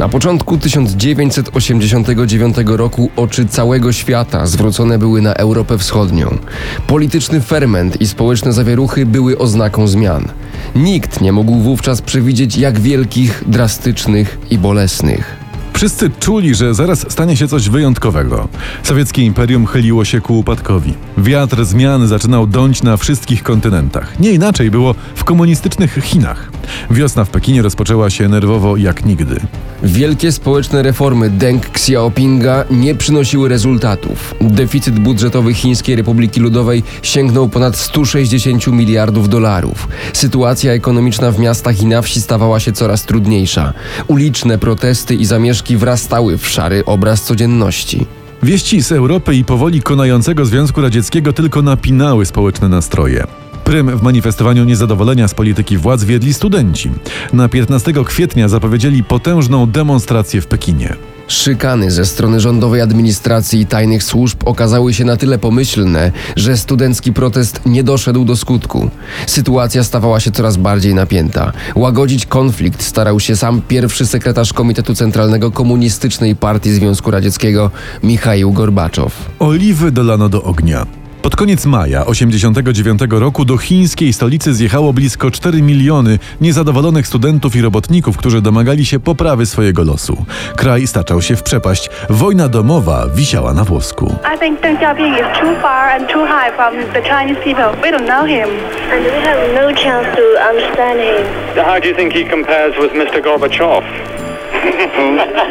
Na początku 1989 roku oczy całego świata zwrócone były na Europę Wschodnią. Polityczny ferment i społeczne zawieruchy były oznaką zmian. Nikt nie mógł wówczas przewidzieć jak wielkich, drastycznych i bolesnych. Wszyscy czuli, że zaraz stanie się coś wyjątkowego. Sowieckie imperium chyliło się ku upadkowi. Wiatr zmian zaczynał dąć na wszystkich kontynentach. Nie inaczej było w komunistycznych Chinach. Wiosna w Pekinie rozpoczęła się nerwowo jak nigdy. Wielkie społeczne reformy Deng Xiaopinga nie przynosiły rezultatów. Deficyt budżetowy Chińskiej Republiki Ludowej sięgnął ponad 160 miliardów dolarów. Sytuacja ekonomiczna w miastach i na wsi stawała się coraz trudniejsza. Uliczne protesty i zamieszki wrastały w szary obraz codzienności. Wieści z Europy i powoli konającego Związku Radzieckiego tylko napinały społeczne nastroje. Prym w manifestowaniu niezadowolenia z polityki władz wiedli studenci. Na 15 kwietnia zapowiedzieli potężną demonstrację w Pekinie. Szykany ze strony rządowej administracji i tajnych służb okazały się na tyle pomyślne, że studencki protest nie doszedł do skutku. Sytuacja stawała się coraz bardziej napięta. Łagodzić konflikt starał się sam pierwszy sekretarz Komitetu Centralnego Komunistycznej Partii Związku Radzieckiego Michaił Gorbaczow. Oliwy dolano do ognia. Pod koniec maja 1989 roku do chińskiej stolicy zjechało blisko 4 miliony niezadowolonych studentów i robotników, którzy domagali się poprawy swojego losu. Kraj staczał się w przepaść. Wojna domowa wisiała na włosku. No. How do you think he compares with Mr. Gorbachev?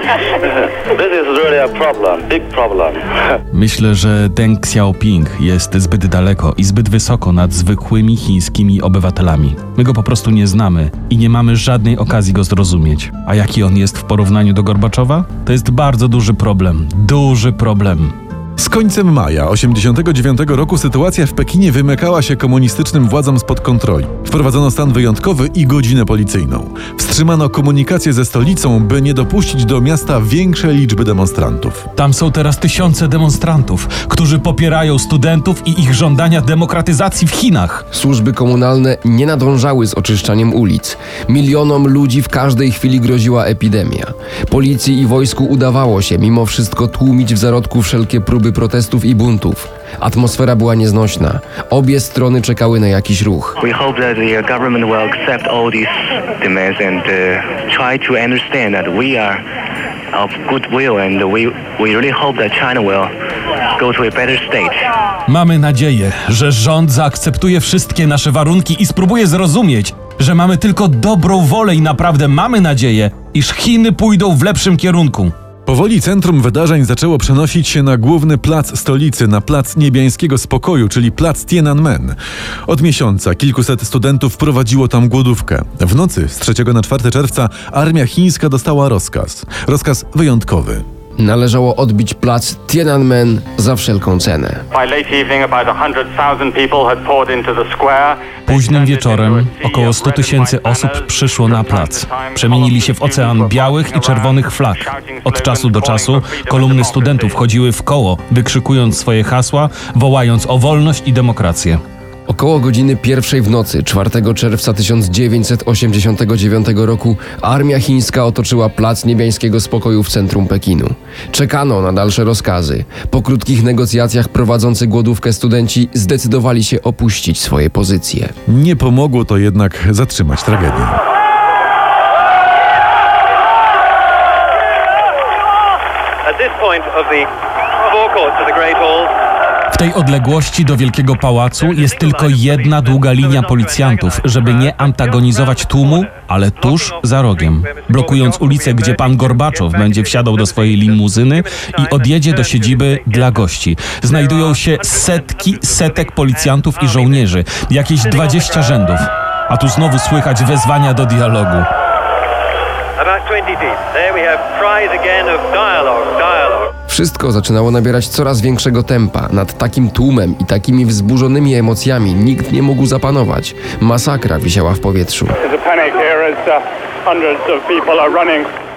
Myślę, że Deng Xiaoping jest zbyt daleko i zbyt wysoko nad zwykłymi chińskimi obywatelami. My go po prostu nie znamy i nie mamy żadnej okazji go zrozumieć. A jaki on jest w porównaniu do Gorbaczowa? To jest bardzo duży problem. Duży problem. Z końcem maja 1989 roku sytuacja w Pekinie wymykała się komunistycznym władzom spod kontroli. Wprowadzono stan wyjątkowy i godzinę policyjną. Wstrzymano komunikację ze stolicą, by nie dopuścić do miasta większej liczby demonstrantów. Tam są teraz tysiące demonstrantów, którzy popierają studentów i ich żądania demokratyzacji w Chinach. Służby komunalne nie nadążały z oczyszczaniem ulic. Milionom ludzi w każdej chwili groziła epidemia. Policji i wojsku udawało się mimo wszystko tłumić w zarodku wszelkie próby protestów i buntów. Atmosfera była nieznośna. Obie strony czekały na jakiś ruch. Uh, uh. Mamy nadzieję, że rząd zaakceptuje wszystkie nasze warunki i spróbuje zrozumieć, że mamy tylko dobrą wolę i naprawdę mamy nadzieję, iż Chiny pójdą w lepszym kierunku. Powoli centrum wydarzeń zaczęło przenosić się na główny plac stolicy, na plac niebiańskiego spokoju, czyli plac Tiananmen. Od miesiąca kilkuset studentów prowadziło tam głodówkę. W nocy z 3 na 4 czerwca armia chińska dostała rozkaz. Rozkaz wyjątkowy. Należało odbić plac Tiananmen za wszelką cenę. By late evening, about 100,000 people had poured into the square. Późnym wieczorem około 100 tysięcy osób przyszło na plac. Przemienili się w ocean białych i czerwonych flag. Od czasu do czasu kolumny studentów chodziły w koło, wykrzykując swoje hasła, wołając o wolność i demokrację. Około godziny pierwszej w nocy 4 czerwca 1989 roku armia chińska otoczyła plac niebiańskiego spokoju w centrum Pekinu. Czekano na dalsze rozkazy. Po krótkich negocjacjach prowadzący głodówkę studenci zdecydowali się opuścić swoje pozycje. Nie pomogło to jednak zatrzymać tragedię. At this point of the forecourt to the Great Hall, tej odległości do Wielkiego Pałacu jest tylko jedna długa linia policjantów, żeby nie antagonizować tłumu, ale tuż za rogiem, blokując ulicę, gdzie pan Gorbaczow będzie wsiadał do swojej limuzyny i odjedzie do siedziby dla gości. Znajdują się setki, setek policjantów i żołnierzy, jakieś 20 rzędów. A tu znowu słychać wezwania do dialogu. about 20 deep. There we have cries again of dialogue. Wszystko zaczynało nabierać coraz większego tempa. Nad takim tłumem i takimi wzburzonymi emocjami nikt nie mógł zapanować. Masakra wisiała w powietrzu. Uh.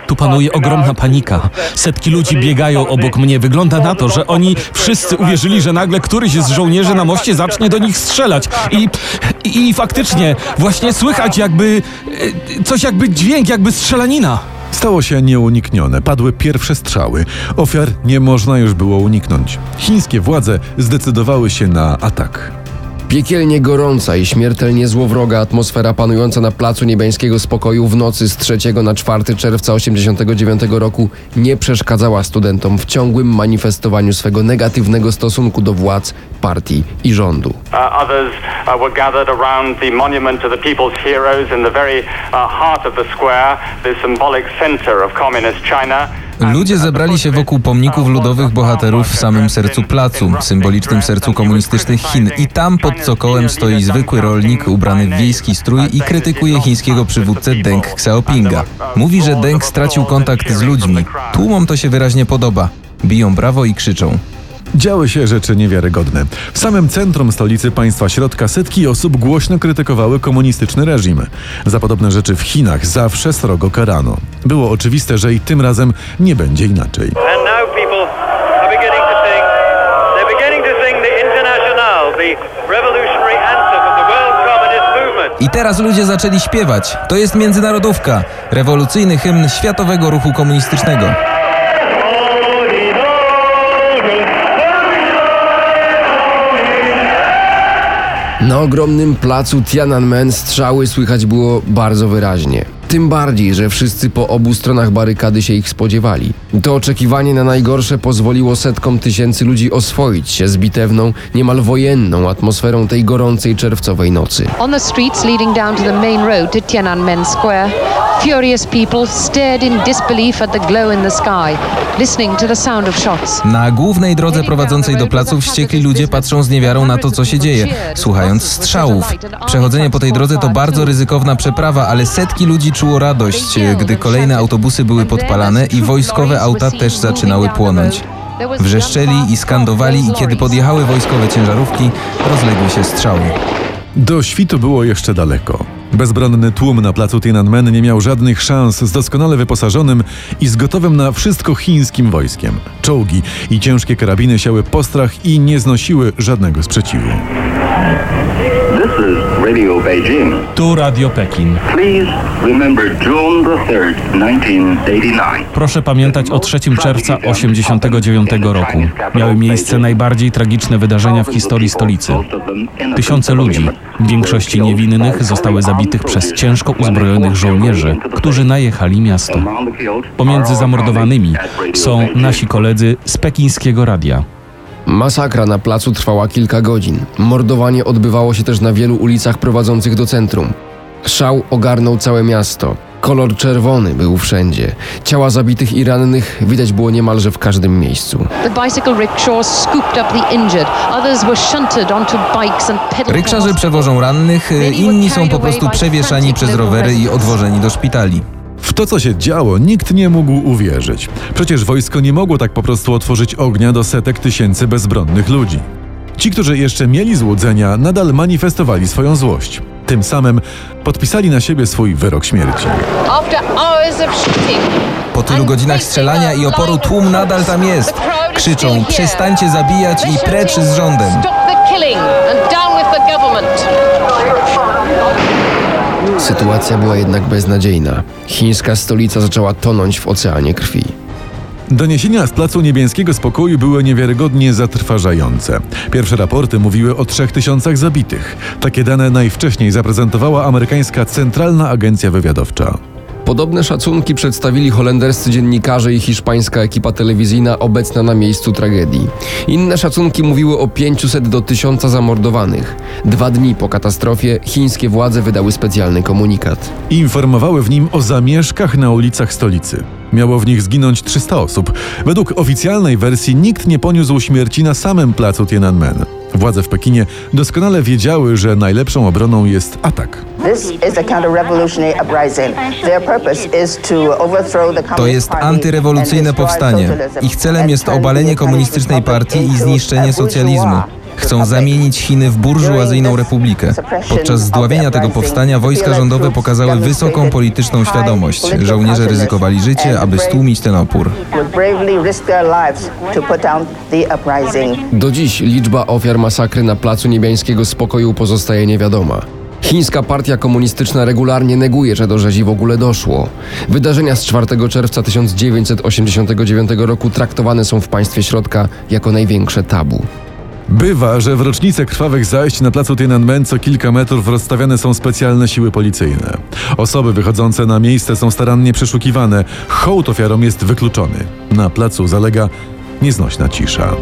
Tu panuje ogromna panika. Setki ludzi biegają obok mnie. Wygląda na to, że oni wszyscy uwierzyli, że nagle któryś z żołnierzy na moście zacznie do nich strzelać. I, i, i faktycznie właśnie słychać jakby e, coś jakby dźwięk, jakby strzelanina. Stało się nieuniknione. Padły pierwsze strzały. Ofiar nie można już było uniknąć. Chińskie władze zdecydowały się na atak. Piekielnie gorąca i śmiertelnie złowroga atmosfera panująca na Placu Niebiańskiego Spokoju w nocy z 3 na 4 czerwca 1989 roku nie przeszkadzała studentom w ciągłym manifestowaniu swego negatywnego stosunku do władz, partii i rządu. Uh, others uh, were gathered around the monument to the people's heroes in the very uh, China. Ludzie zebrali się wokół pomników ludowych bohaterów w samym sercu placu, symbolicznym sercu komunistycznych Chin. I tam pod cokołem stoi zwykły rolnik ubrany w wiejski strój i krytykuje chińskiego przywódcę Deng Xiaopinga. Mówi, że Deng stracił kontakt z ludźmi. Tłumom to się wyraźnie podoba. Biją brawo i krzyczą. Działy się rzeczy niewiarygodne. W samym centrum stolicy państwa środka setki osób głośno krytykowały komunistyczny reżim. Za podobne rzeczy w Chinach zawsze srogo karano. Było oczywiste, że i tym razem nie będzie inaczej. I teraz ludzie zaczęli śpiewać. To jest międzynarodówka, rewolucyjny hymn Światowego Ruchu Komunistycznego. Na ogromnym placu Tiananmen strzały słychać było bardzo wyraźnie. Tym bardziej, że wszyscy po obu stronach barykady się ich spodziewali. To oczekiwanie na najgorsze pozwoliło setkom tysięcy ludzi oswoić się z bitewną, niemal wojenną atmosferą tej gorącej czerwcowej nocy. On the streets leading down to the main road to Tiananmen Square, furious people stared in disbelief at the glow in the sky, listening to the sound of shots. Na głównej drodze prowadzącej do placu wściekli ludzie patrzą z niewiarą na to, co się dzieje, słuchając strzałów. Przechodzenie po tej drodze to bardzo ryzykowna przeprawa, ale setki ludzi czuło radość, gdy kolejne autobusy były podpalane i wojskowe auta też zaczynały płonąć. Wrzeszczeli i skandowali i kiedy podjechały wojskowe ciężarówki, rozległy się strzały. Do świtu było jeszcze daleko. Bezbronny tłum na placu Tiananmen nie miał żadnych szans z doskonale wyposażonym i z gotowym na wszystko chińskim wojskiem. Czołgi i ciężkie karabiny siały postrach i nie znosiły żadnego sprzeciwu. Radio Beijing. Tu Radio Pekin. Please remember June the 3rd, 1989. Proszę pamiętać o 3 czerwca 1989 roku. Miały miejsce najbardziej tragiczne wydarzenia w historii stolicy. Tysiące ludzi, w większości niewinnych, zostały zabitych przez ciężko uzbrojonych żołnierzy, którzy najechali miasto. Pomiędzy zamordowanymi są nasi koledzy z pekińskiego radia. Masakra na placu trwała kilka godzin. Mordowanie odbywało się też na wielu ulicach prowadzących do centrum. Szał ogarnął całe miasto. Kolor czerwony był wszędzie. Ciała zabitych i rannych widać było niemalże w każdym miejscu. Cars. przewożą rannych, inni są po prostu przewieszani przez rowery i odwożeni do szpitali. W to, co się działo, nikt nie mógł uwierzyć. Przecież wojsko nie mogło tak po prostu otworzyć ognia do setek tysięcy bezbronnych ludzi. Ci, którzy jeszcze mieli złudzenia, nadal manifestowali swoją złość. Tym samym podpisali na siebie swój wyrok śmierci. Po tylu godzinach strzelania i oporu tłum nadal tam jest. Krzyczą, przestańcie zabijać i precz z rządem. Sytuacja była jednak beznadziejna. Chińska stolica zaczęła tonąć w oceanie krwi. Doniesienia z Placu Niebiańskiego Spokoju były niewiarygodnie zatrważające. Pierwsze raporty mówiły o trzech tysiącach zabitych. Takie dane najwcześniej zaprezentowała amerykańska Centralna Agencja Wywiadowcza. Podobne szacunki przedstawili holenderscy dziennikarze i hiszpańska ekipa telewizyjna obecna na miejscu tragedii. Inne szacunki mówiły o 500 do 1000 zamordowanych. Dwa dni po katastrofie chińskie władze wydały specjalny komunikat. Informowały w nim o zamieszkach na ulicach stolicy. Miało w nich zginąć 300 osób. Według oficjalnej wersji nikt nie poniósł śmierci na samym placu Tiananmen. Władze w Pekinie doskonale wiedziały, że najlepszą obroną jest atak. To jest antyrewolucyjne powstanie. Ich celem jest obalenie komunistycznej partii i zniszczenie socjalizmu. Chcą zamienić Chiny w burżuazyjną republikę. Podczas zdławienia tego powstania wojska rządowe pokazały wysoką polityczną świadomość. Żołnierze ryzykowali życie, aby stłumić ten opór. Do dziś liczba ofiar masakry na Placu Niebiańskiego Spokoju pozostaje niewiadoma. Chińska partia komunistyczna regularnie neguje, że do rzezi w ogóle doszło. Wydarzenia z 4 czerwca 1989 roku traktowane są w państwie środka jako największe tabu. Bywa, że w rocznicę krwawych zajść na placu Tiananmen co kilka metrów rozstawiane są specjalne siły policyjne. Osoby wychodzące na miejsce są starannie przeszukiwane. Hołd ofiarom jest wykluczony. Na placu zalega nieznośna cisza.